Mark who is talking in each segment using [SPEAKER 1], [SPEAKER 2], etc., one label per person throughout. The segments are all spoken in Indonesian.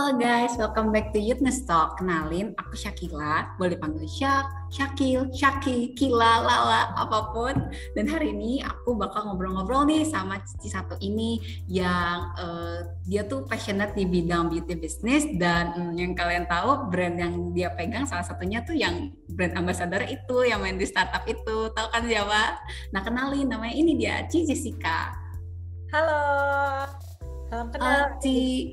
[SPEAKER 1] Halo guys, welcome back to Youthness Talk. Kenalin, aku Syakila. Boleh panggil Syak, Syakil, Syaki, Kila, Lala, apa pun. Dan hari ini aku bakal ngobrol-ngobrol nih sama Cici satu ini yang uh, dia tuh passionate di bidang beauty business dan um, yang kalian tahu brand yang dia pegang salah satunya tuh yang brand ambassador itu yang main di startup itu. Tahu kan siapa? Nah kenalin namanya ini dia Cici Sika.
[SPEAKER 2] Halo. Salam kenal.
[SPEAKER 1] Cici.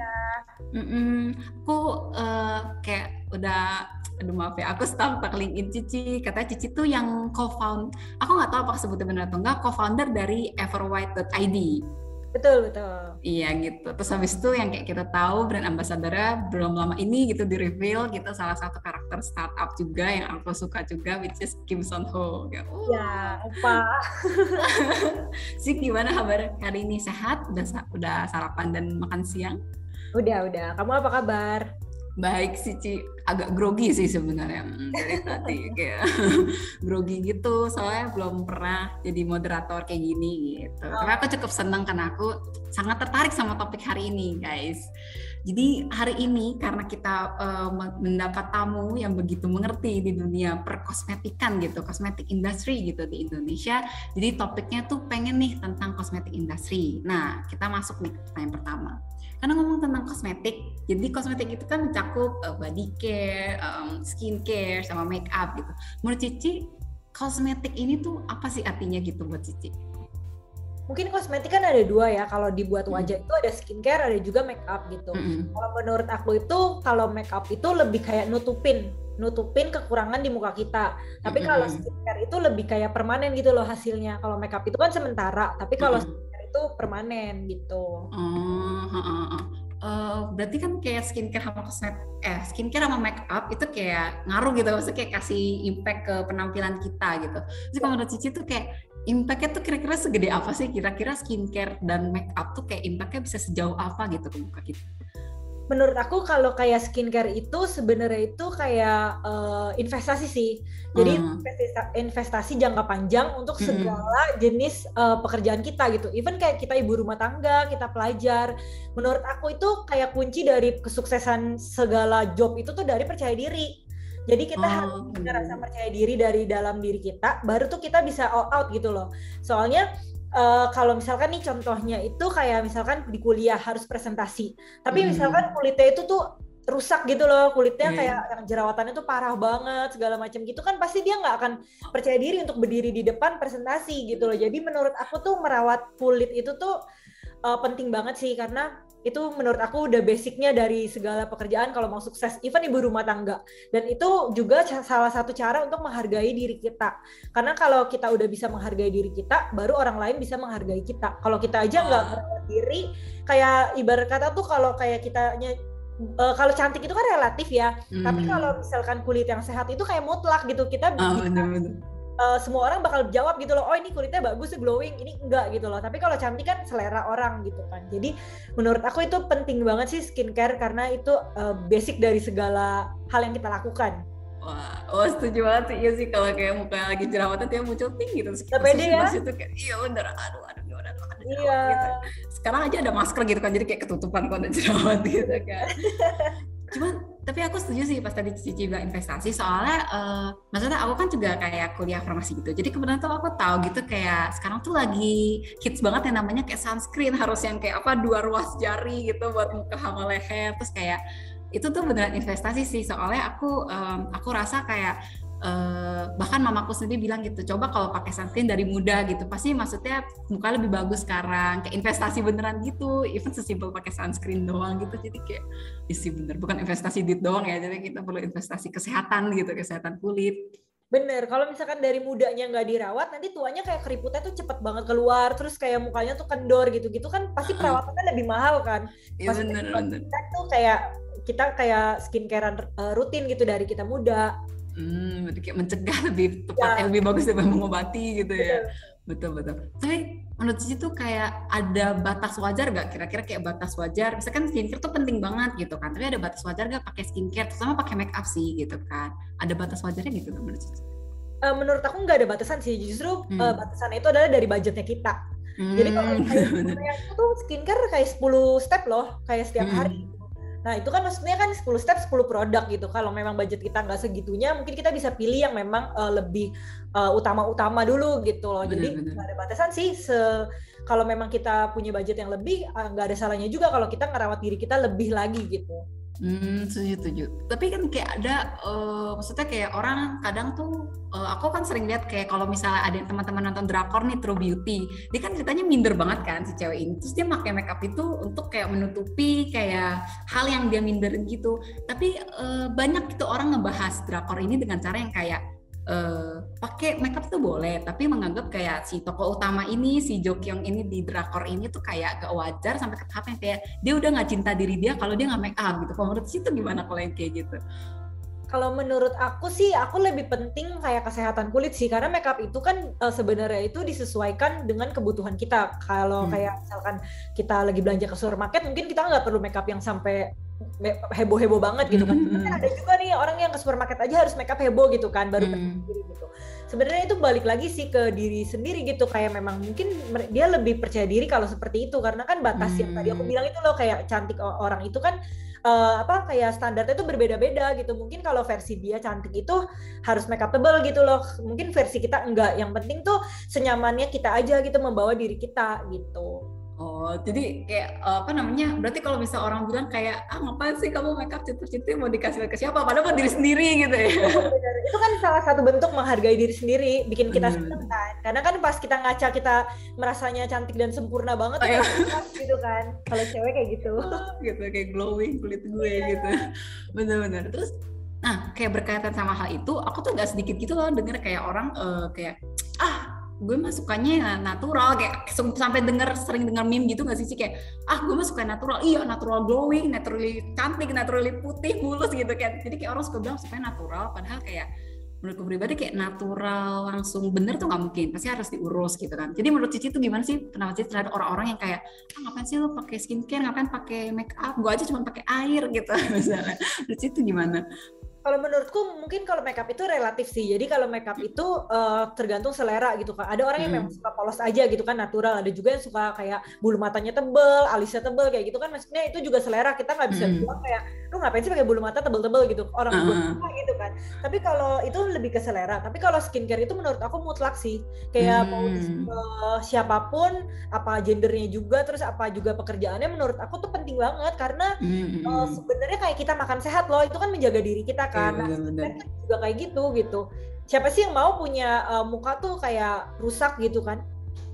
[SPEAKER 1] Mm -mm. Aku uh, kayak udah aduh maaf ya aku tak linkin Cici. Katanya Cici tuh yang co-found aku nggak tahu apakah sebutnya benar atau enggak co-founder dari everwhite.id
[SPEAKER 2] betul betul.
[SPEAKER 1] Iya gitu. Terus habis itu yang kayak kita tahu brand ambassadornya belum lama ini gitu di reveal gitu. Salah satu karakter startup juga yang aku suka juga which is Kim Son Ho.
[SPEAKER 2] Ya ya apa
[SPEAKER 1] sih gimana kabar? Hari ini sehat? Udah udah sarapan dan makan siang
[SPEAKER 2] Udah, udah. Kamu apa kabar?
[SPEAKER 1] Baik sih, Ci. Agak grogi sih sebenarnya hmm, dari tadi kayak grogi gitu. Soalnya belum pernah jadi moderator kayak gini gitu. Oh. Tapi aku cukup senang karena aku sangat tertarik sama topik hari ini, guys. Jadi hari ini karena kita uh, mendapat tamu yang begitu mengerti di dunia perkosmetikan gitu, kosmetik industri gitu di Indonesia. Jadi topiknya tuh pengen nih tentang kosmetik industri. Nah, kita masuk nih ke pertanyaan pertama karena ngomong tentang kosmetik, jadi kosmetik itu kan mencakup uh, body care, um, skin care, sama make up gitu. Menurut Cici, kosmetik ini tuh apa sih artinya gitu buat Cici?
[SPEAKER 2] Mungkin kosmetik kan ada dua ya, kalau dibuat wajah mm. itu ada skincare, ada juga make up gitu. Mm -hmm. Kalau menurut aku itu, kalau make up itu lebih kayak nutupin, nutupin kekurangan di muka kita. Tapi mm -hmm. kalau skincare itu lebih kayak permanen gitu loh hasilnya. Kalau make up itu kan sementara, tapi kalau mm -hmm itu permanen gitu.
[SPEAKER 1] Oh, uh, uh, uh. Uh, berarti kan kayak skincare sama kosmetik, eh skincare sama make up itu kayak ngaruh gitu, maksudnya kayak kasih impact ke penampilan kita gitu. Jadi kalau menurut Cici tuh kayak impactnya tuh kira-kira segede apa sih? Kira-kira skincare dan make up tuh kayak impactnya bisa sejauh apa gitu ke muka kita?
[SPEAKER 2] Menurut aku kalau kayak skincare itu sebenarnya itu kayak uh, investasi sih. Jadi hmm. investasi, jangka panjang untuk hmm. segala jenis uh, pekerjaan kita gitu. Even kayak kita ibu rumah tangga, kita pelajar. Menurut aku itu kayak kunci dari kesuksesan segala job itu tuh dari percaya diri. Jadi kita oh. harus punya rasa percaya diri dari dalam diri kita, baru tuh kita bisa all out gitu loh. Soalnya uh, kalau misalkan nih contohnya itu kayak misalkan di kuliah harus presentasi, tapi hmm. misalkan kulitnya itu tuh rusak gitu loh kulitnya yeah. kayak yang jerawatannya tuh parah banget segala macam gitu kan pasti dia nggak akan percaya diri untuk berdiri di depan presentasi gitu loh jadi menurut aku tuh merawat kulit itu tuh uh, penting banget sih karena itu menurut aku udah basicnya dari segala pekerjaan kalau mau sukses even ibu rumah tangga. Dan itu juga salah satu cara untuk menghargai diri kita. Karena kalau kita udah bisa menghargai diri kita baru orang lain bisa menghargai kita. Kalau kita aja nggak oh. merawat diri kayak ibarat kata tuh kalau kayak kitanya uh, kalau cantik itu kan relatif ya. Hmm. tapi kalau misalkan kulit yang sehat itu kayak mutlak gitu. Kita oh, bisa bener -bener uh, semua orang bakal jawab gitu loh oh ini kulitnya bagus glowing ini enggak gitu loh tapi kalau cantik kan selera orang gitu kan jadi menurut aku itu penting banget sih skincare karena itu uh, basic dari segala hal yang kita lakukan
[SPEAKER 1] Wah, oh setuju banget sih iya sih kalau kayak muka lagi jerawatan dia muncul tinggi gitu.
[SPEAKER 2] Gak pede ya?
[SPEAKER 1] Itu kayak, iya bener, aduh, aduh, gimana, aduh, aduh, iya. gitu. Sekarang aja ada masker gitu kan, jadi kayak ketutupan kalau ada jerawat gitu kan. Cuman tapi aku setuju sih pas tadi Cici bilang investasi soalnya uh, maksudnya aku kan juga kayak kuliah farmasi gitu. Jadi kebetulan tuh aku tahu gitu kayak sekarang tuh lagi hits banget yang namanya kayak sunscreen harus yang kayak apa dua ruas jari gitu buat muka sama leher. Terus kayak itu tuh beneran investasi sih. Soalnya aku um, aku rasa kayak Uh, bahkan mamaku sendiri bilang gitu coba kalau pakai sunscreen dari muda gitu. Pasti maksudnya muka lebih bagus sekarang kayak investasi beneran gitu. Even sesimpel pakai sunscreen doang gitu. Jadi kayak isi bener. Bukan investasi duit doang ya jadi kita perlu investasi kesehatan gitu kesehatan kulit.
[SPEAKER 2] Bener, kalau misalkan dari mudanya nggak dirawat, nanti tuanya kayak keriputnya tuh cepet banget keluar, terus kayak mukanya tuh kendor gitu-gitu kan pasti perawatannya lebih mahal kan.
[SPEAKER 1] Iya bener, bener.
[SPEAKER 2] Kita tuh kayak kita kayak skincare uh, rutin gitu dari kita muda.
[SPEAKER 1] Hmm, kayak mencegah lebih tepat, ya. lebih bagus daripada mengobati gitu ya. Betul betul. Tapi menurut Cici tuh kayak ada batas wajar gak? Kira-kira kayak batas wajar. Misalkan skincare tuh penting banget gitu kan. Tapi ada batas wajar gak pakai skincare? Terutama pakai make up sih gitu kan. Ada batas wajarnya gitu kan menurut Cici?
[SPEAKER 2] Uh, menurut aku nggak ada batasan sih. Justru hmm. uh, batasannya itu adalah dari budgetnya kita. Hmm, Jadi kalau kayak itu tuh skincare kayak 10 step loh, kayak setiap hmm. hari Nah itu kan maksudnya kan 10 step 10 produk gitu. Kalau memang budget kita nggak segitunya, mungkin kita bisa pilih yang memang uh, lebih uh, utama-utama dulu gitu loh. Bener, Jadi nggak ada batasan sih. Se kalau memang kita punya budget yang lebih, nggak uh, ada salahnya juga kalau kita ngerawat diri kita lebih lagi gitu.
[SPEAKER 1] Hmm, setuju, setuju. Tapi kan kayak ada, uh, maksudnya kayak orang kadang tuh, uh, aku kan sering lihat kayak kalau misalnya ada teman-teman nonton drakor nih True Beauty, dia kan ceritanya minder banget kan si cewek ini. Terus dia pakai makeup itu untuk kayak menutupi kayak hal yang dia minderin gitu. Tapi uh, banyak gitu orang ngebahas drakor ini dengan cara yang kayak uh, pakai makeup tuh boleh, tapi menganggap kayak si tokoh utama ini, si Jokyong ini di drakor ini tuh kayak gak wajar sampai ke tahap yang kayak dia udah nggak cinta diri dia kalau dia nggak make up gitu. Kalau menurut situ gimana kalau yang kayak gitu?
[SPEAKER 2] Kalau menurut aku sih, aku lebih penting kayak kesehatan kulit sih, karena makeup itu kan uh, sebenarnya itu disesuaikan dengan kebutuhan kita. Kalau hmm. kayak misalkan kita lagi belanja ke supermarket, mungkin kita nggak perlu makeup yang sampai heboh-heboh banget gitu kan. Mm -hmm. ada juga nih orang yang ke supermarket aja harus makeup heboh gitu kan baru mm -hmm. gitu. Sebenarnya itu balik lagi sih ke diri sendiri gitu kayak memang mungkin dia lebih percaya diri kalau seperti itu karena kan batas mm -hmm. yang tadi aku bilang itu loh kayak cantik orang itu kan uh, apa kayak standarnya itu berbeda-beda gitu. Mungkin kalau versi dia cantik itu harus makeup tebal gitu loh. Mungkin versi kita enggak. Yang penting tuh senyamannya kita aja gitu membawa diri kita gitu.
[SPEAKER 1] Oh, jadi kayak apa namanya? Berarti kalau misal orang bilang kayak ah ngapain sih kamu makeup cincin-cincin mau dikasih ke siapa? Padahal buat diri sendiri gitu ya.
[SPEAKER 2] Itu kan salah satu bentuk menghargai diri sendiri, bikin kita hmm. seneng kan. Karena kan pas kita ngaca kita merasanya cantik dan sempurna banget oh, iya. gitu kan. Kalau cewek kayak gitu.
[SPEAKER 1] gitu kayak glowing kulit gue yeah. gitu. Bener-bener. Terus Nah, kayak berkaitan sama hal itu, aku tuh gak sedikit gitu loh denger kayak orang uh, kayak ah gue mah sukanya natural kayak sampai denger sering denger meme gitu gak sih sih? Kayak ah gue mah suka natural. Iya natural glowing naturally cantik naturally putih mulus gitu kan jadi kayak orang suka bilang supaya natural padahal kayak menurutku pribadi kayak natural langsung bener tuh nggak mungkin pasti harus diurus gitu kan. Jadi menurut Cici tuh gimana sih pendapat Cici terhadap orang-orang yang kayak ah, ngapain sih lo pakai skincare ngapain pakai make up? Gue aja cuma pakai air gitu misalnya. Menurut Cici tuh gimana
[SPEAKER 2] kalau menurutku mungkin kalau makeup itu relatif sih. Jadi kalau makeup itu uh, tergantung selera gitu kan. Ada orang yang hmm. memang suka polos aja gitu kan natural. Ada juga yang suka kayak bulu matanya tebel, alisnya tebel kayak gitu kan. Maksudnya itu juga selera. Kita nggak bisa hmm. bilang kayak lu ngapain sih pakai bulu mata tebel-tebel gitu. Orang uh -huh. gitu kan. Tapi kalau itu lebih ke selera. Tapi kalau skincare itu menurut aku mutlak sih. Kayak hmm. mau uh, siapa pun, apa gendernya juga, terus apa juga pekerjaannya menurut aku tuh penting banget karena hmm. uh, sebenarnya kayak kita makan sehat loh. Itu kan menjaga diri kita kan kan. iya, nah bener -bener. juga kayak gitu gitu. Siapa sih yang mau punya uh, muka tuh kayak rusak gitu kan?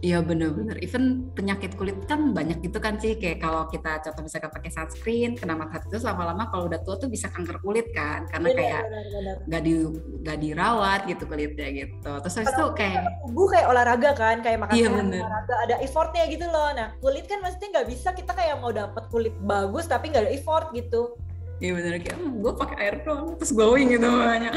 [SPEAKER 1] Iya bener-bener, even penyakit kulit kan banyak gitu kan sih. Kayak kalau kita contoh misalkan pakai sunscreen, kena matahari terus lama-lama kalau udah tua tuh bisa kanker kulit kan. Karena bener, kayak nggak di gak dirawat gitu kulitnya gitu. Terus habis itu kayak
[SPEAKER 2] Tubuh kayak olahraga kan, kayak makan iya, olahraga Ada effortnya gitu loh. Nah kulit kan maksudnya nggak bisa kita kayak mau dapet kulit bagus tapi nggak ada effort gitu
[SPEAKER 1] Iya bener kayak hmm, gue pakai air doang. Terus glowing gitu makanya.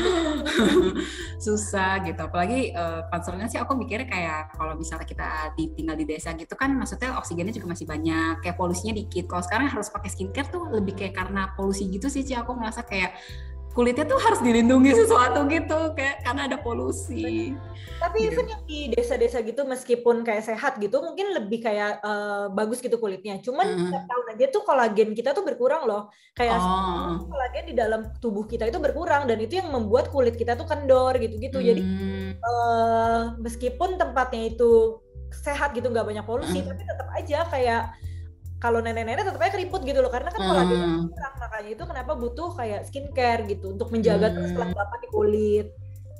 [SPEAKER 1] Susah gitu. Apalagi uh, sih aku mikirnya kayak kalau misalnya kita tinggal di desa gitu kan maksudnya oksigennya juga masih banyak kayak polusinya dikit. Kalau sekarang harus pakai skincare tuh lebih kayak karena polusi gitu sih sih aku merasa kayak kulitnya tuh harus dilindungi sesuatu gitu kayak karena ada polusi.
[SPEAKER 2] Tapi gitu. even yang di desa-desa gitu meskipun kayak sehat gitu mungkin lebih kayak uh, bagus gitu kulitnya. Cuman mm. tahun aja tuh kolagen kita tuh berkurang loh. Kayak oh. kolagen di dalam tubuh kita itu berkurang dan itu yang membuat kulit kita tuh kendor gitu-gitu. Mm. Jadi uh, meskipun tempatnya itu sehat gitu nggak banyak polusi mm. tapi tetap aja kayak kalau nenek-nenek tetap aja keriput gitu loh karena kan hmm. kolagen kurang makanya itu kenapa butuh kayak skincare gitu untuk menjaga hmm. terus kelembapan di kulit.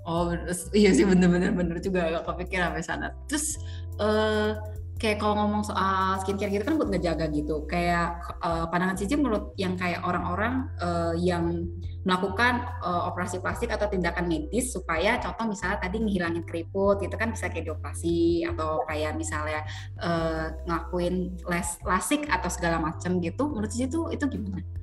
[SPEAKER 1] Oh iya sih bener-bener bener juga gak kepikir sampai sana. Terus uh, kayak kalau ngomong soal skincare gitu kan buat ngejaga gitu. Kayak uh, pandangan Cici menurut yang kayak orang-orang uh, yang melakukan uh, operasi plastik atau tindakan medis supaya contoh misalnya tadi ngilangin keriput itu kan bisa kayak dioperasi atau kayak misalnya uh, ngelakuin les lasik atau segala macam gitu menurut itu itu gimana?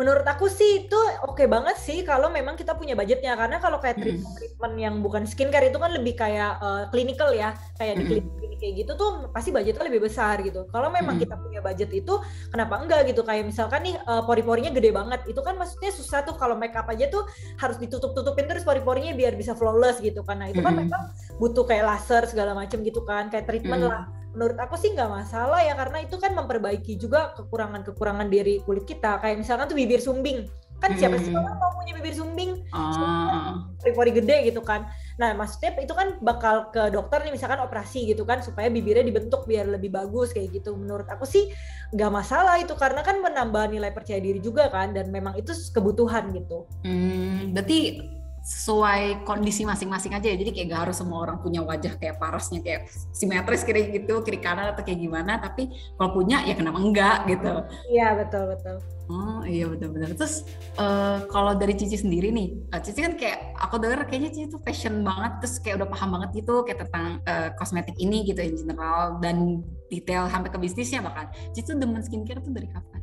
[SPEAKER 2] Menurut aku sih itu oke okay banget sih kalau memang kita punya budgetnya karena kalau kayak treatment, treatment yang bukan skincare itu kan lebih kayak uh, clinical ya kayak di klinik kayak gitu tuh pasti budgetnya lebih besar gitu. Kalau memang hmm. kita punya budget itu, kenapa enggak gitu? Kayak misalkan nih uh, pori-porinya gede banget, itu kan maksudnya susah tuh kalau make up aja tuh harus ditutup-tutupin terus pori-porinya biar bisa flawless gitu. Karena itu kan hmm. memang butuh kayak laser segala macam gitu kan, kayak treatment hmm. lah menurut aku sih nggak masalah ya karena itu kan memperbaiki juga kekurangan-kekurangan dari kulit kita. Kayak misalkan tuh bibir sumbing. Kan siapa sih orang mau punya bibir sumbing? Uh. pori gede gitu kan. Nah maksudnya itu kan bakal ke dokter nih misalkan operasi gitu kan supaya bibirnya dibentuk biar lebih bagus kayak gitu. Menurut aku sih nggak masalah itu karena kan menambah nilai percaya diri juga kan dan memang itu kebutuhan gitu.
[SPEAKER 1] Hmm, berarti sesuai kondisi masing-masing aja ya. Jadi kayak gak harus semua orang punya wajah kayak parasnya kayak simetris kiri gitu kiri kanan atau kayak gimana. Tapi kalau punya ya kenapa enggak gitu.
[SPEAKER 2] Iya betul betul.
[SPEAKER 1] Oh iya betul-betul terus uh, kalau dari Cici sendiri nih uh, Cici kan kayak aku denger kayaknya Cici tuh fashion banget terus kayak udah paham banget gitu kayak tentang uh, kosmetik ini gitu in general dan detail sampai ke bisnisnya bahkan. Cici tuh demen skincare tuh dari kapan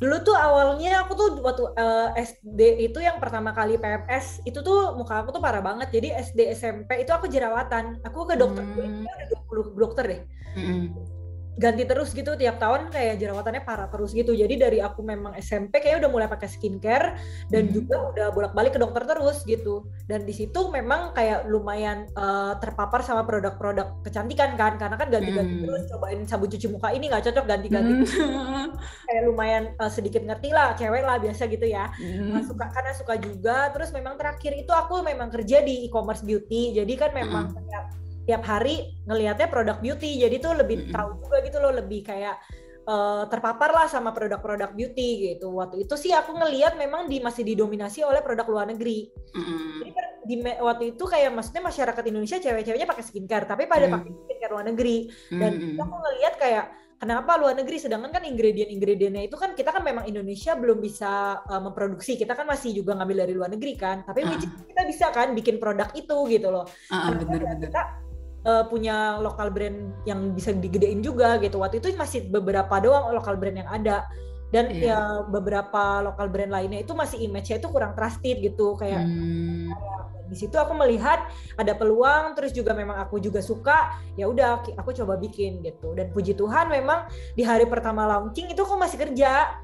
[SPEAKER 2] dulu tuh awalnya aku tuh waktu uh, eh, SD itu yang pertama kali PMS itu tuh muka aku tuh parah banget. Jadi SD SMP itu aku jerawatan. Aku ke dokter. Hmm. udah 20 dokter deh. Hmm ganti terus gitu tiap tahun kayak jerawatannya parah terus gitu jadi dari aku memang SMP kayak udah mulai pakai skincare dan hmm. juga udah bolak-balik ke dokter terus gitu dan di situ memang kayak lumayan uh, terpapar sama produk-produk kecantikan kan karena kan ganti-ganti hmm. terus cobain sabun cuci muka ini nggak cocok ganti-ganti hmm. kayak lumayan uh, sedikit ngerti lah cewek lah biasa gitu ya hmm. nah, suka karena suka juga terus memang terakhir itu aku memang kerja di e-commerce beauty jadi kan memang hmm. kayak tiap hari ngelihatnya produk beauty jadi tuh lebih mm-hmm. tahu juga gitu loh lebih kayak uh, terpapar lah sama produk-produk beauty gitu waktu itu sih aku ngelihat memang di masih didominasi oleh produk luar negeri mm-hmm. jadi di waktu itu kayak maksudnya masyarakat Indonesia cewek-ceweknya pakai skincare tapi pada mm-hmm. pakai skincare luar negeri dan mm-hmm. aku ngelihat kayak kenapa luar negeri sedangkan kan ingredient-ingredientnya itu kan kita kan memang Indonesia belum bisa uh, memproduksi kita kan masih juga ngambil dari luar negeri kan tapi uh. kita bisa kan bikin produk itu gitu loh uh, bener, bener. kita uh, punya lokal brand yang bisa digedein juga gitu. Waktu itu masih beberapa doang lokal brand yang ada dan yeah. ya beberapa lokal brand lainnya itu masih image-nya itu kurang trusted gitu kayak hmm. di situ aku melihat ada peluang terus juga memang aku juga suka ya udah aku coba bikin gitu dan puji Tuhan memang di hari pertama launching itu aku masih kerja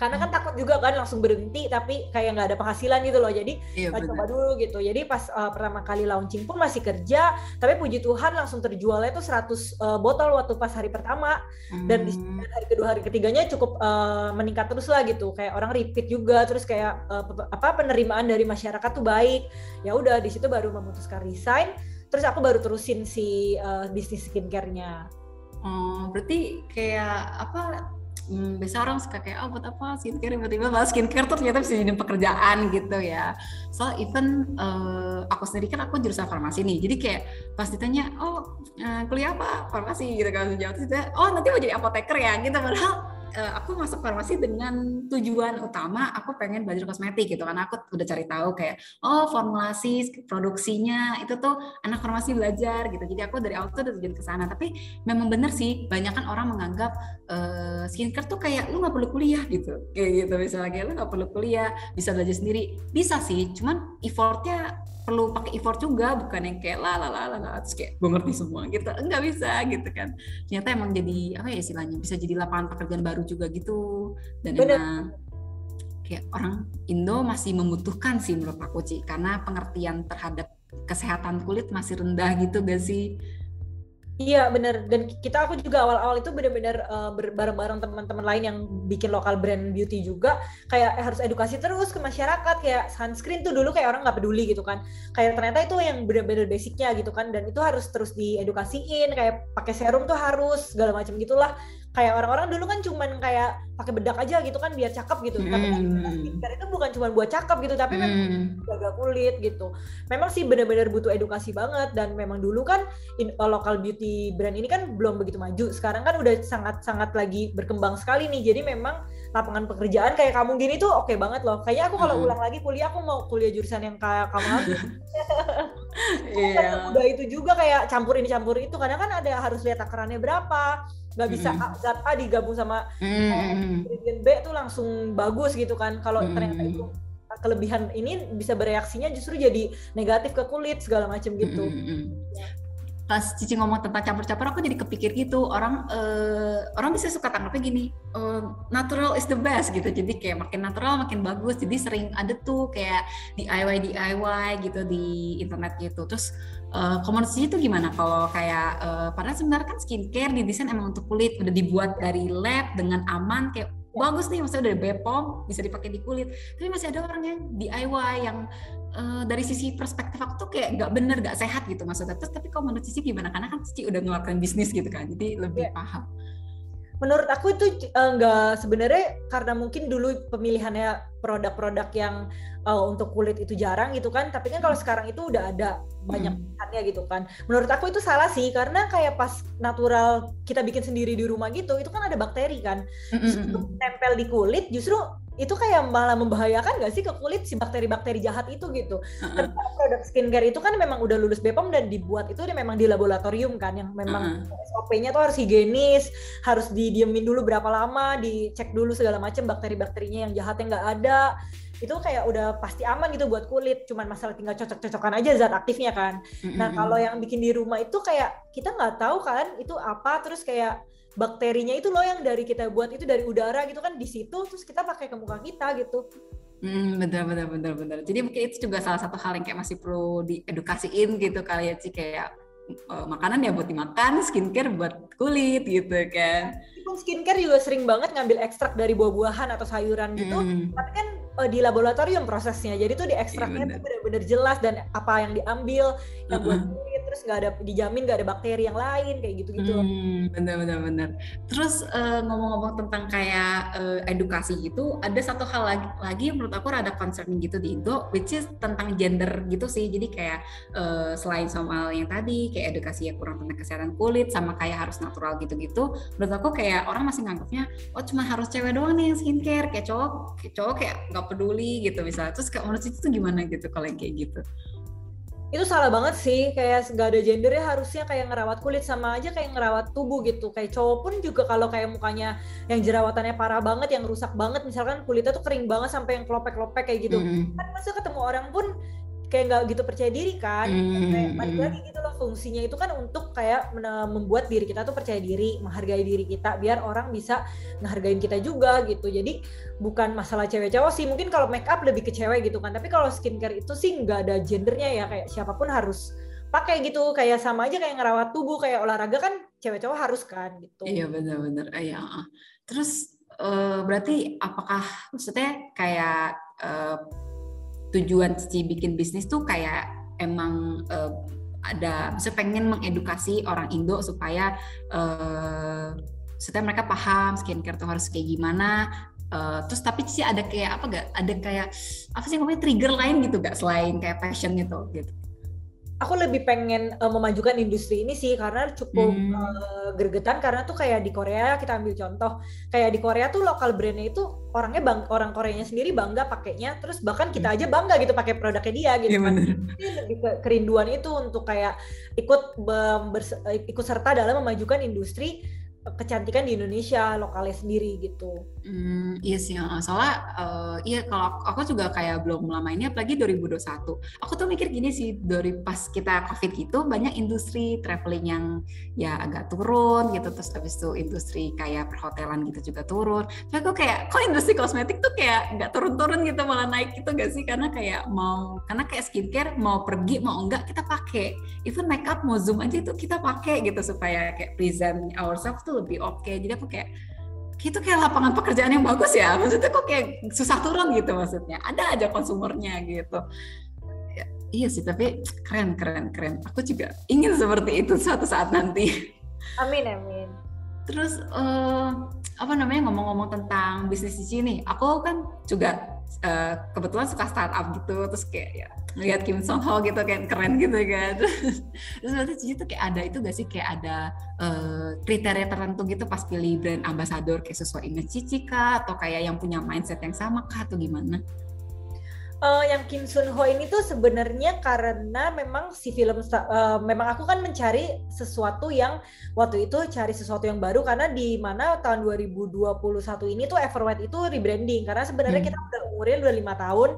[SPEAKER 2] karena kan takut juga kan langsung berhenti tapi kayak nggak ada penghasilan gitu loh jadi iya, coba dulu gitu jadi pas uh, pertama kali launching pun masih kerja tapi puji Tuhan langsung terjualnya itu 100 uh, botol waktu pas hari pertama hmm. dan di hmm. hari kedua hari ketiganya cukup uh, meningkat terus lah gitu kayak orang repeat juga terus kayak uh, apa penerimaan dari masyarakat tuh baik ya udah di situ baru memutuskan resign terus aku baru terusin si uh, bisnis skincare-nya.
[SPEAKER 1] Oh, berarti kayak apa hmm, biasa orang suka kayak oh buat apa skincare? Tiba-tiba bahas skincare tuh ternyata bisa jadi pekerjaan gitu ya. So even uh, aku sendiri kan aku jurusan farmasi nih. Jadi kayak pas ditanya oh uh, kuliah apa? Farmasi gitu kan jawab. Oh nanti mau jadi apoteker ya gitu. Padahal uh, aku masuk farmasi dengan tujuan utama aku pengen belajar kosmetik gitu. Karena aku udah cari tahu kayak oh formulasi produksinya itu tuh anak farmasi belajar gitu. Jadi aku dari awal tuh udah tujuan ke sana. Tapi memang bener sih banyak kan orang menganggap uh, skincare tuh kayak lu nggak perlu kuliah gitu. Kayak gitu misalnya kayak lu nggak perlu kuliah bisa belajar sendiri. Bisa sih cuman effortnya perlu pakai effort juga bukan yang kayak la la la la, la terus kayak gue ngerti semua gitu. Enggak bisa gitu kan. Ternyata emang jadi apa ya istilahnya bisa jadi lapangan pekerjaan baru juga gitu. Dan Bener. emang kayak orang Indo masih membutuhkan sih menurut aku Ci. Karena pengertian terhadap kesehatan kulit masih rendah gitu gak sih
[SPEAKER 2] Iya bener. Dan kita aku juga awal-awal itu bener-bener uh, bareng-bareng teman-teman lain yang bikin lokal brand beauty juga. Kayak eh, harus edukasi terus ke masyarakat kayak sunscreen tuh dulu kayak orang nggak peduli gitu kan. Kayak ternyata itu yang bener-bener basicnya gitu kan. Dan itu harus terus diedukasiin kayak pakai serum tuh harus segala macam gitulah kayak orang-orang dulu kan cuman kayak pakai bedak aja gitu kan biar cakep gitu mm. tapi kan skincare itu bukan cuma buat cakep gitu tapi mm. memang jaga kulit gitu memang sih benar-benar butuh edukasi banget dan memang dulu kan in, uh, local beauty brand ini kan belum begitu maju sekarang kan udah sangat-sangat lagi berkembang sekali nih jadi memang lapangan pekerjaan kayak kamu gini tuh oke okay banget loh kayaknya aku kalau mm. ulang lagi kuliah aku mau kuliah jurusan yang kayak kamu Iya. Yeah. udah itu juga kayak campur ini campur itu kadang kan ada harus lihat takarannya berapa nggak bisa mm. zat A digabung sama mm. ingredient B tuh langsung bagus gitu kan kalau mm. ternyata itu kelebihan ini bisa bereaksinya justru jadi negatif ke kulit segala macam gitu. Mm.
[SPEAKER 1] Pas Cici ngomong tentang campur-campur aku jadi kepikir gitu. Orang uh, orang bisa suka tanggapnya gini uh, natural is the best gitu. Jadi kayak makin natural makin bagus. Jadi sering ada tuh kayak DIY DIY gitu di internet gitu. Terus uh, komunitas itu gimana? Kalau kayak uh, padahal sebenarnya kan skincare didesain emang untuk kulit. Udah dibuat dari lab dengan aman kayak bagus nih maksudnya dari Bepom bisa dipakai di kulit. Tapi masih ada orang yang DIY yang uh, dari sisi perspektif aku tuh kayak nggak bener nggak sehat gitu maksudnya. Terus tapi kalau menurut Cici gimana? Karena kan Cici udah ngelakuin bisnis gitu kan jadi lebih yeah. paham
[SPEAKER 2] menurut aku itu enggak sebenarnya karena mungkin dulu pemilihannya produk-produk yang uh, untuk kulit itu jarang gitu kan tapi kan kalau hmm. sekarang itu udah ada banyak hmm. pilihannya gitu kan menurut aku itu salah sih karena kayak pas natural kita bikin sendiri di rumah gitu itu kan ada bakteri kan justru hmm, nempel di kulit justru itu kayak malah membahayakan gak sih ke kulit si bakteri-bakteri jahat itu gitu. Uh-uh. produk skincare itu kan memang udah lulus BPOM dan dibuat itu memang di laboratorium kan yang memang uh-uh. SOP-nya tuh harus higienis, harus didiemin dulu berapa lama, dicek dulu segala macam bakteri-bakterinya yang jahatnya nggak ada. Itu kayak udah pasti aman gitu buat kulit, cuman masalah tinggal cocok-cocokan aja zat aktifnya kan. Uh-huh. Nah, kalau yang bikin di rumah itu kayak kita nggak tahu kan itu apa terus kayak bakterinya itu loh yang dari kita buat itu dari udara gitu kan di situ terus kita pakai ke muka kita gitu.
[SPEAKER 1] Hmm, benar benar benar benar. Jadi mungkin itu juga salah satu hal yang kayak masih perlu diedukasiin gitu kali ya sih kayak uh, makanan ya buat dimakan, skincare buat kulit gitu kan.
[SPEAKER 2] Skincare juga sering banget ngambil ekstrak dari buah-buahan atau sayuran gitu, hmm. tapi kan uh, di laboratorium prosesnya. Jadi tuh di ekstraknya iya, tuh benar-benar jelas dan apa yang diambil yang uh -huh. buat terus nggak ada dijamin nggak ada bakteri yang lain kayak gitu gitu
[SPEAKER 1] hmm, bener bener bener terus uh, ngomong-ngomong tentang kayak uh, edukasi gitu ada satu hal lagi lagi menurut aku rada concerning gitu di Indo which is tentang gender gitu sih. Jadi kayak uh, selain soal yang tadi kayak edukasi ya kurang tentang kesehatan kulit sama kayak harus natural gitu-gitu menurut aku kayak orang masih nganggapnya oh cuma harus cewek doang nih yang skincare. Kayak cowok kayak cowok kayak nggak peduli gitu misalnya. Terus kayak menurut itu gimana gitu kalau kayak gitu
[SPEAKER 2] itu salah banget sih kayak nggak ada gendernya harusnya kayak ngerawat kulit sama aja kayak ngerawat tubuh gitu kayak cowok pun juga kalau kayak mukanya yang jerawatannya parah banget yang rusak banget misalkan kulitnya tuh kering banget sampai yang kelopek-kelopek kayak gitu mm -hmm. kan masa ketemu orang pun kayak nggak gitu percaya diri kan. Mm. kayak balik lagi gitu loh fungsinya itu kan untuk kayak membuat diri kita tuh percaya diri menghargai diri kita biar orang bisa ngehargain kita juga gitu. Jadi bukan masalah cewek cowok sih mungkin kalau make up lebih ke cewek gitu kan. Tapi kalau skincare itu sih nggak ada gendernya ya kayak siapa pun harus pakai gitu. Kayak sama aja kayak ngerawat tubuh kayak olahraga kan cewek cowok harus kan gitu.
[SPEAKER 1] Iya benar-benar. Iya terus uh, berarti apakah maksudnya kayak uh, tujuan Cici bikin bisnis tuh kayak emang uh, ada saya pengen mengedukasi orang Indo supaya uh, supaya mereka paham skincare tuh harus kayak gimana. Uh, terus tapi sih ada kayak apa gak ada kayak apa sih namanya trigger lain gitu gak selain kayak passion gitu gitu
[SPEAKER 2] aku lebih pengen uh, memajukan industri ini sih karena cukup hmm. uh, gergetan karena tuh kayak di Korea kita ambil contoh kayak di Korea tuh lokal brandnya itu orangnya bang orang Koreanya sendiri bangga pakainya terus bahkan kita hmm. aja bangga gitu pakai produknya dia gitu
[SPEAKER 1] ya, kan.
[SPEAKER 2] lebih ke kerinduan itu untuk kayak ikut ikut serta dalam memajukan industri kecantikan di Indonesia lokalnya sendiri gitu.
[SPEAKER 1] Hmm, iya sih, soalnya uh, iya kalau aku juga kayak belum lama ini apalagi 2021. Aku tuh mikir gini sih dari pas kita covid itu banyak industri traveling yang ya agak turun gitu terus habis itu industri kayak perhotelan gitu juga turun. Tapi aku kayak kok industri kosmetik tuh kayak nggak turun-turun gitu malah naik gitu gak sih karena kayak mau karena kayak skincare mau pergi mau enggak kita pakai. Even makeup mau zoom aja itu kita pakai gitu supaya kayak present ourselves tuh lebih oke okay. jadi aku kayak itu kayak lapangan pekerjaan yang bagus ya. Maksudnya kok kayak susah turun gitu maksudnya. Ada aja konsumernya gitu. Ya, iya sih tapi keren keren keren. Aku juga ingin seperti itu suatu saat nanti.
[SPEAKER 2] Amin amin.
[SPEAKER 1] Terus uh, apa namanya ngomong-ngomong tentang bisnis di sini. Aku kan juga uh, kebetulan suka startup gitu terus kayak ya lihat Kim Song Ho gitu kayak keren gitu kan. Terus berarti Cici tuh kayak ada itu gak sih? Kayak ada uh, kriteria tertentu gitu pas pilih brand ambassador kayak sesuai image Cici kah atau kayak yang punya mindset yang sama kah atau gimana?
[SPEAKER 2] Uh, yang Kim Sun Ho ini tuh sebenarnya karena memang si film uh, memang aku kan mencari sesuatu yang waktu itu cari sesuatu yang baru karena di mana tahun 2021 ini tuh Everwhite itu rebranding karena sebenarnya hmm. kita udah umurnya udah lima tahun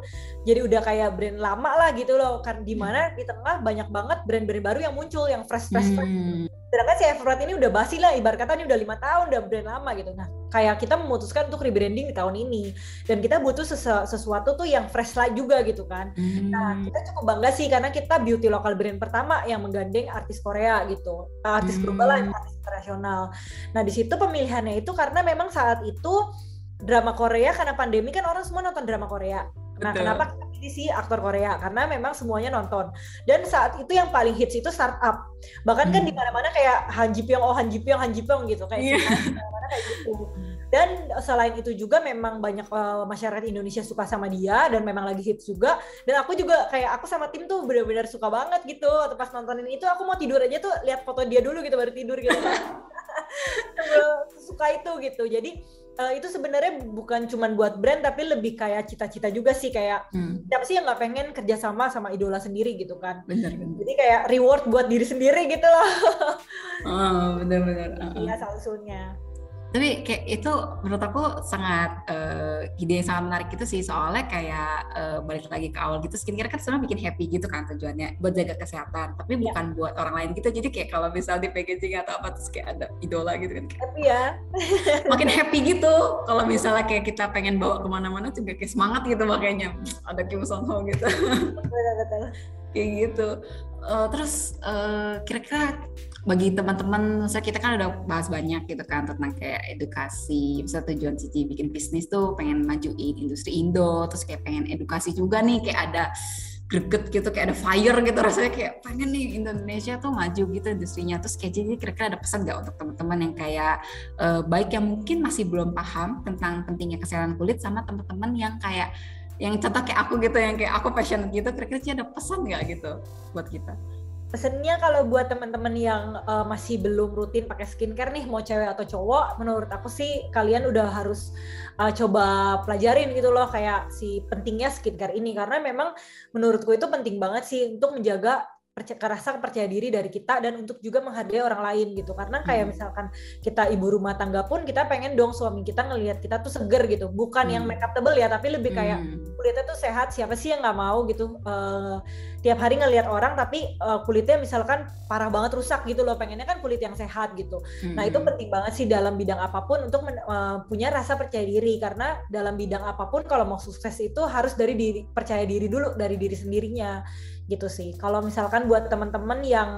[SPEAKER 2] jadi udah kayak brand lama lah gitu loh kan di mana di tengah banyak banget brand-brand baru yang muncul yang fresh fresh, fresh. Hmm. sedangkan si Everett ini udah basi lah ibarat kata ini udah lima tahun udah brand lama gitu nah kayak kita memutuskan untuk rebranding di tahun ini dan kita butuh sesu sesuatu tuh yang fresh lah juga gitu kan hmm. nah kita cukup bangga sih karena kita beauty lokal brand pertama yang menggandeng artis Korea gitu artis hmm. global artis internasional nah di situ pemilihannya itu karena memang saat itu drama Korea karena pandemi kan orang semua nonton drama Korea. Nah, Betul. kenapa ini sih aktor Korea? Karena memang semuanya nonton. Dan saat itu yang paling hits itu startup. Bahkan kan hmm. kan di mana-mana kayak Han Ji Pyong, oh Han Ji Pyong, Han Ji Pyong gitu kayak yeah. kayak gitu. Dan selain itu juga memang banyak uh, masyarakat Indonesia suka sama dia dan memang lagi hits juga. Dan aku juga kayak aku sama tim tuh benar-benar suka banget gitu. Atau pas nontonin itu aku mau tidur aja tuh lihat foto dia dulu gitu baru tidur gitu. suka itu gitu. Jadi uh, itu sebenarnya bukan cuma buat brand tapi lebih kayak cita-cita juga sih kayak hmm. siapa sih yang nggak pengen kerjasama sama idola sendiri gitu kan. Bener, bener. jadi kayak reward buat diri sendiri gitu loh.
[SPEAKER 1] Oh benar-benar
[SPEAKER 2] iya uh -uh
[SPEAKER 1] tapi kayak itu menurut aku sangat uh, ide yang sangat menarik itu sih. Soalnya kayak uh, balik lagi ke awal gitu skincare kan sebenarnya bikin happy gitu kan tujuannya buat jaga kesehatan. Tapi ya. bukan buat orang lain gitu. Jadi kayak kalau misal di packaging atau apa terus kayak ada idola gitu kan
[SPEAKER 2] happy ya.
[SPEAKER 1] makin happy gitu. Kalau misalnya kayak kita pengen bawa ke mana-mana juga kayak semangat gitu makanya. Ada Kim Son Ho gitu. Betul betul. Kayak gitu. Uh, terus kira-kira uh, bagi teman-teman, saya kita kan udah bahas banyak gitu kan tentang kayak edukasi, bisa tujuan Cici bikin bisnis tuh pengen majuin industri Indo, terus kayak pengen edukasi juga nih kayak ada greget gitu kayak ada fire gitu rasanya kayak pengen nih Indonesia tuh maju gitu industrinya. Terus kayak jadi kira-kira ada pesan nggak untuk teman-teman yang kayak uh, baik yang mungkin masih belum paham tentang pentingnya kesehatan kulit sama teman-teman yang kayak yang contoh kayak aku gitu yang kayak aku passionate gitu kira-kira ada pesan nggak gitu buat kita
[SPEAKER 2] pesennya kalau buat teman-teman yang uh, masih belum rutin pakai skincare nih mau cewek atau cowok menurut aku sih kalian udah harus uh, coba pelajarin gitu loh kayak si pentingnya skincare ini. Karena memang menurutku itu penting banget sih untuk menjaga percaya, rasa percaya diri dari kita dan untuk juga menghargai orang lain gitu karena kayak hmm. misalkan kita ibu rumah tangga pun kita pengen dong suami kita ngelihat kita tuh seger gitu bukan hmm. yang make up tebel ya tapi lebih kayak hmm. kulitnya tuh sehat siapa sih yang nggak mau gitu uh, tiap hari ngelihat orang tapi uh, kulitnya misalkan parah banget rusak gitu loh pengennya kan kulit yang sehat gitu hmm. nah itu hmm. penting banget sih dalam bidang apa pun untuk men, uh, punya rasa percaya diri karena dalam bidang apa pun kalau mau sukses itu harus dari diri percaya diri dulu dari diri sendirinya gitu sih. Kalau misalkan buat teman-teman yang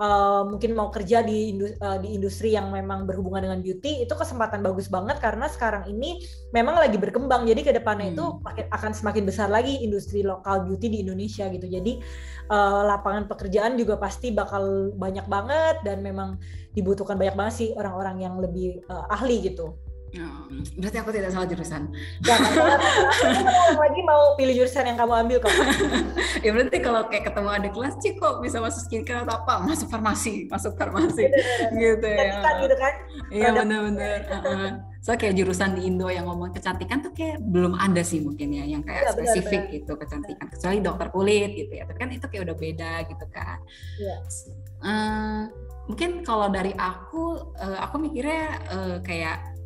[SPEAKER 2] uh, mungkin mau kerja di industri, uh, di industri yang memang berhubungan dengan beauty, itu kesempatan bagus banget karena sekarang ini memang lagi berkembang. Jadi ke depannya hmm. itu akan semakin besar lagi industri lokal beauty di Indonesia gitu. Jadi uh, lapangan pekerjaan juga pasti bakal banyak banget dan memang dibutuhkan banyak banget sih orang-orang yang lebih uh, ahli gitu.
[SPEAKER 1] Oh, berarti aku tidak salah jurusan.
[SPEAKER 2] Jangan lagi mau pilih jurusan yang kamu ambil kok.
[SPEAKER 1] ya berarti kalau kayak ketemu adik kelas, sih kok bisa masuk skincare atau apa? Masuk farmasi, masuk farmasi. gitu ya. gitu kan? Iya benar-benar. So kayak jurusan di Indo yang ngomong kecantikan tuh kayak belum ada sih mungkin ya yang kayak ya, spesifik benar, gitu kecantikan. Kecuali dokter kulit gitu ya. Tapi kan itu kayak udah beda gitu kan. Iya. Uh, mungkin kalau dari aku, uh, aku mikirnya uh, kayak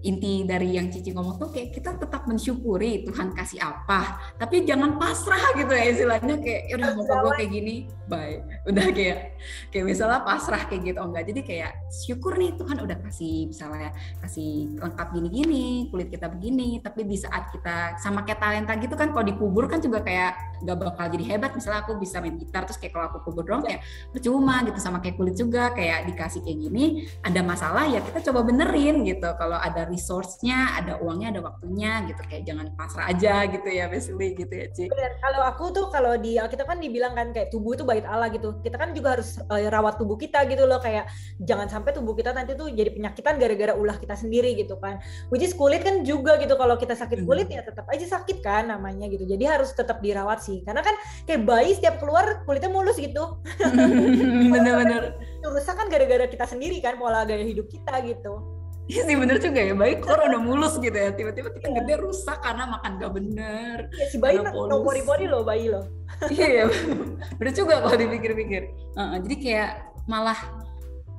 [SPEAKER 1] inti dari yang Cici ngomong tuh kayak kita tetap mensyukuri Tuhan kasih apa tapi jangan pasrah gitu ya istilahnya kayak ya udah mau gue kayak gini bye. Udah kayak kayak misalnya pasrah kayak gitu oh enggak. Jadi kayak syukur nih Tuhan udah kasih misalnya kasih lengkap gini-gini kulit kita begini tapi di saat kita sama kayak talenta gitu kan kalau dikubur kan juga kayak gak bakal jadi hebat. Misalnya aku bisa main gitar terus kayak kalau aku kubur dong kayak percuma gitu sama kayak kulit juga kayak dikasih kayak gini ada masalah ya kita coba benerin gitu. Kalau ada resource-nya, ada uangnya, ada waktunya gitu kayak jangan pasrah aja gitu ya basically gitu ya Ci.
[SPEAKER 2] Benar. Kalau aku tuh kalau di kita kan dibilang kan kayak tubuh itu bait Allah gitu. Kita kan juga harus uh, rawat tubuh kita gitu loh kayak jangan sampai tubuh kita nanti tuh jadi penyakitan gara-gara ulah kita sendiri gitu kan. Which is kulit kan juga gitu kalau kita sakit kulit hmm. ya tetap aja sakit kan namanya gitu. Jadi harus tetap dirawat sih. Karena kan kayak bayi setiap keluar kulitnya mulus gitu.
[SPEAKER 1] Bener-bener.
[SPEAKER 2] Rusak kan gara-gara kita sendiri kan pola gaya hidup kita gitu.
[SPEAKER 1] Iya sih bener juga ya, bayi keluar udah mulus gitu ya, tiba-tiba kita gede rusak karena makan gak bener.
[SPEAKER 2] Ya, si bayi no body-body loh bayi loh.
[SPEAKER 1] iya, bener juga kalau dipikir-pikir. Uh, jadi kayak malah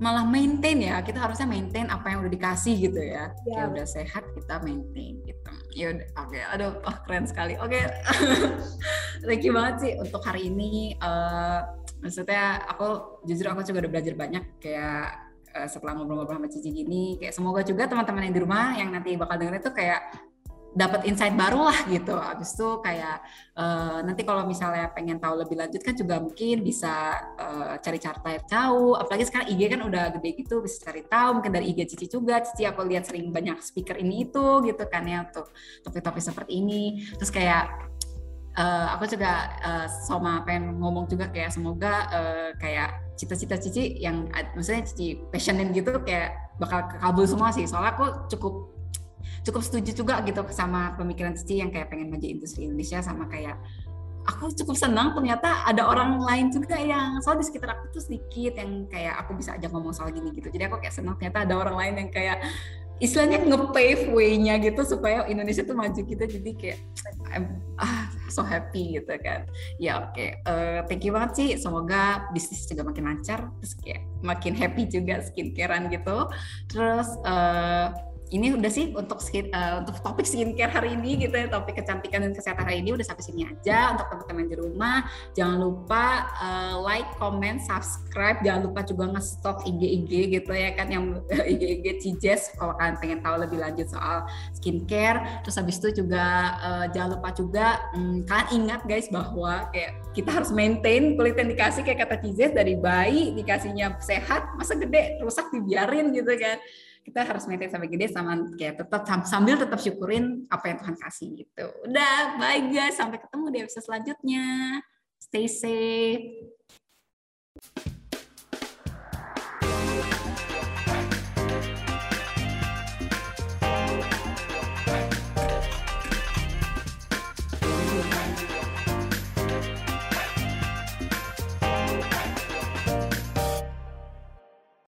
[SPEAKER 1] malah maintain ya. Kita harusnya maintain apa yang udah dikasih gitu ya. Ya udah sehat kita maintain gitu. Ya oke. Okay. aduh oh, keren sekali. Oke. Okay. thank you banget sih untuk hari ini. Uh, maksudnya aku jujur aku juga udah belajar banyak. Kayak uh, setelah ngobrol-ngobrol sama Cici gini kayak semoga juga teman-teman yang di rumah yang nanti bakal denger itu kayak dapat insight baru lah gitu. Abis itu kayak uh, nanti kalau misalnya pengen tahu lebih lanjut kan juga mungkin bisa uh, cari cara tahu. Apalagi sekarang IG kan udah gede gitu bisa cari tahu. Mungkin dari IG Cici juga. Cici aku lihat sering banyak speaker ini itu gitu kan ya untuk topik-topik seperti ini. Terus kayak uh, aku juga uh, sama pengen ngomong juga kayak semoga uh, kayak cita-cita Cici yang maksudnya Cici passionin gitu kayak bakal kekabul semua sih. Soalnya aku cukup cukup setuju juga gitu sama pemikiran Cici yang kayak pengen maju industri Indonesia sama kayak aku cukup senang ternyata ada orang lain juga yang soal di sekitar aku tuh sedikit yang kayak aku bisa ajak ngomong soal gini gitu jadi aku kayak senang ternyata ada orang lain yang kayak istilahnya nge-pave way-nya gitu supaya Indonesia tuh maju gitu. Jadi kayak I'm, ah so happy gitu kan. Ya oke. Okay. uh, eh, thank you banget sih. Semoga bisnis juga makin lancar terus kayak makin happy juga skincarean gitu. Terus uh, ini udah sih untuk skin, uh, untuk topik skincare hari ini gitu ya topik kecantikan dan kesehatan hari ini udah sampai sini aja untuk teman-teman di rumah. Jangan lupa uh, like comment subscribe. Jangan lupa juga nge-stok IG-IG gitu ya kan yang IG-IG Cijes kalau kalian pengen tahu lebih lanjut soal skincare. Terus habis itu juga uh, jangan lupa juga um, kalian ingat guys bahwa kayak kita harus maintain kulit yang dikasih kayak kata Cijes dari bayi dikasihnya sehat masa gede rusak dibiarin gitu kan kita harus maintain sampai gede sama kayak tetap sambil tetap syukurin apa yang Tuhan kasih gitu. Udah, bye guys, sampai ketemu di episode selanjutnya. Stay safe.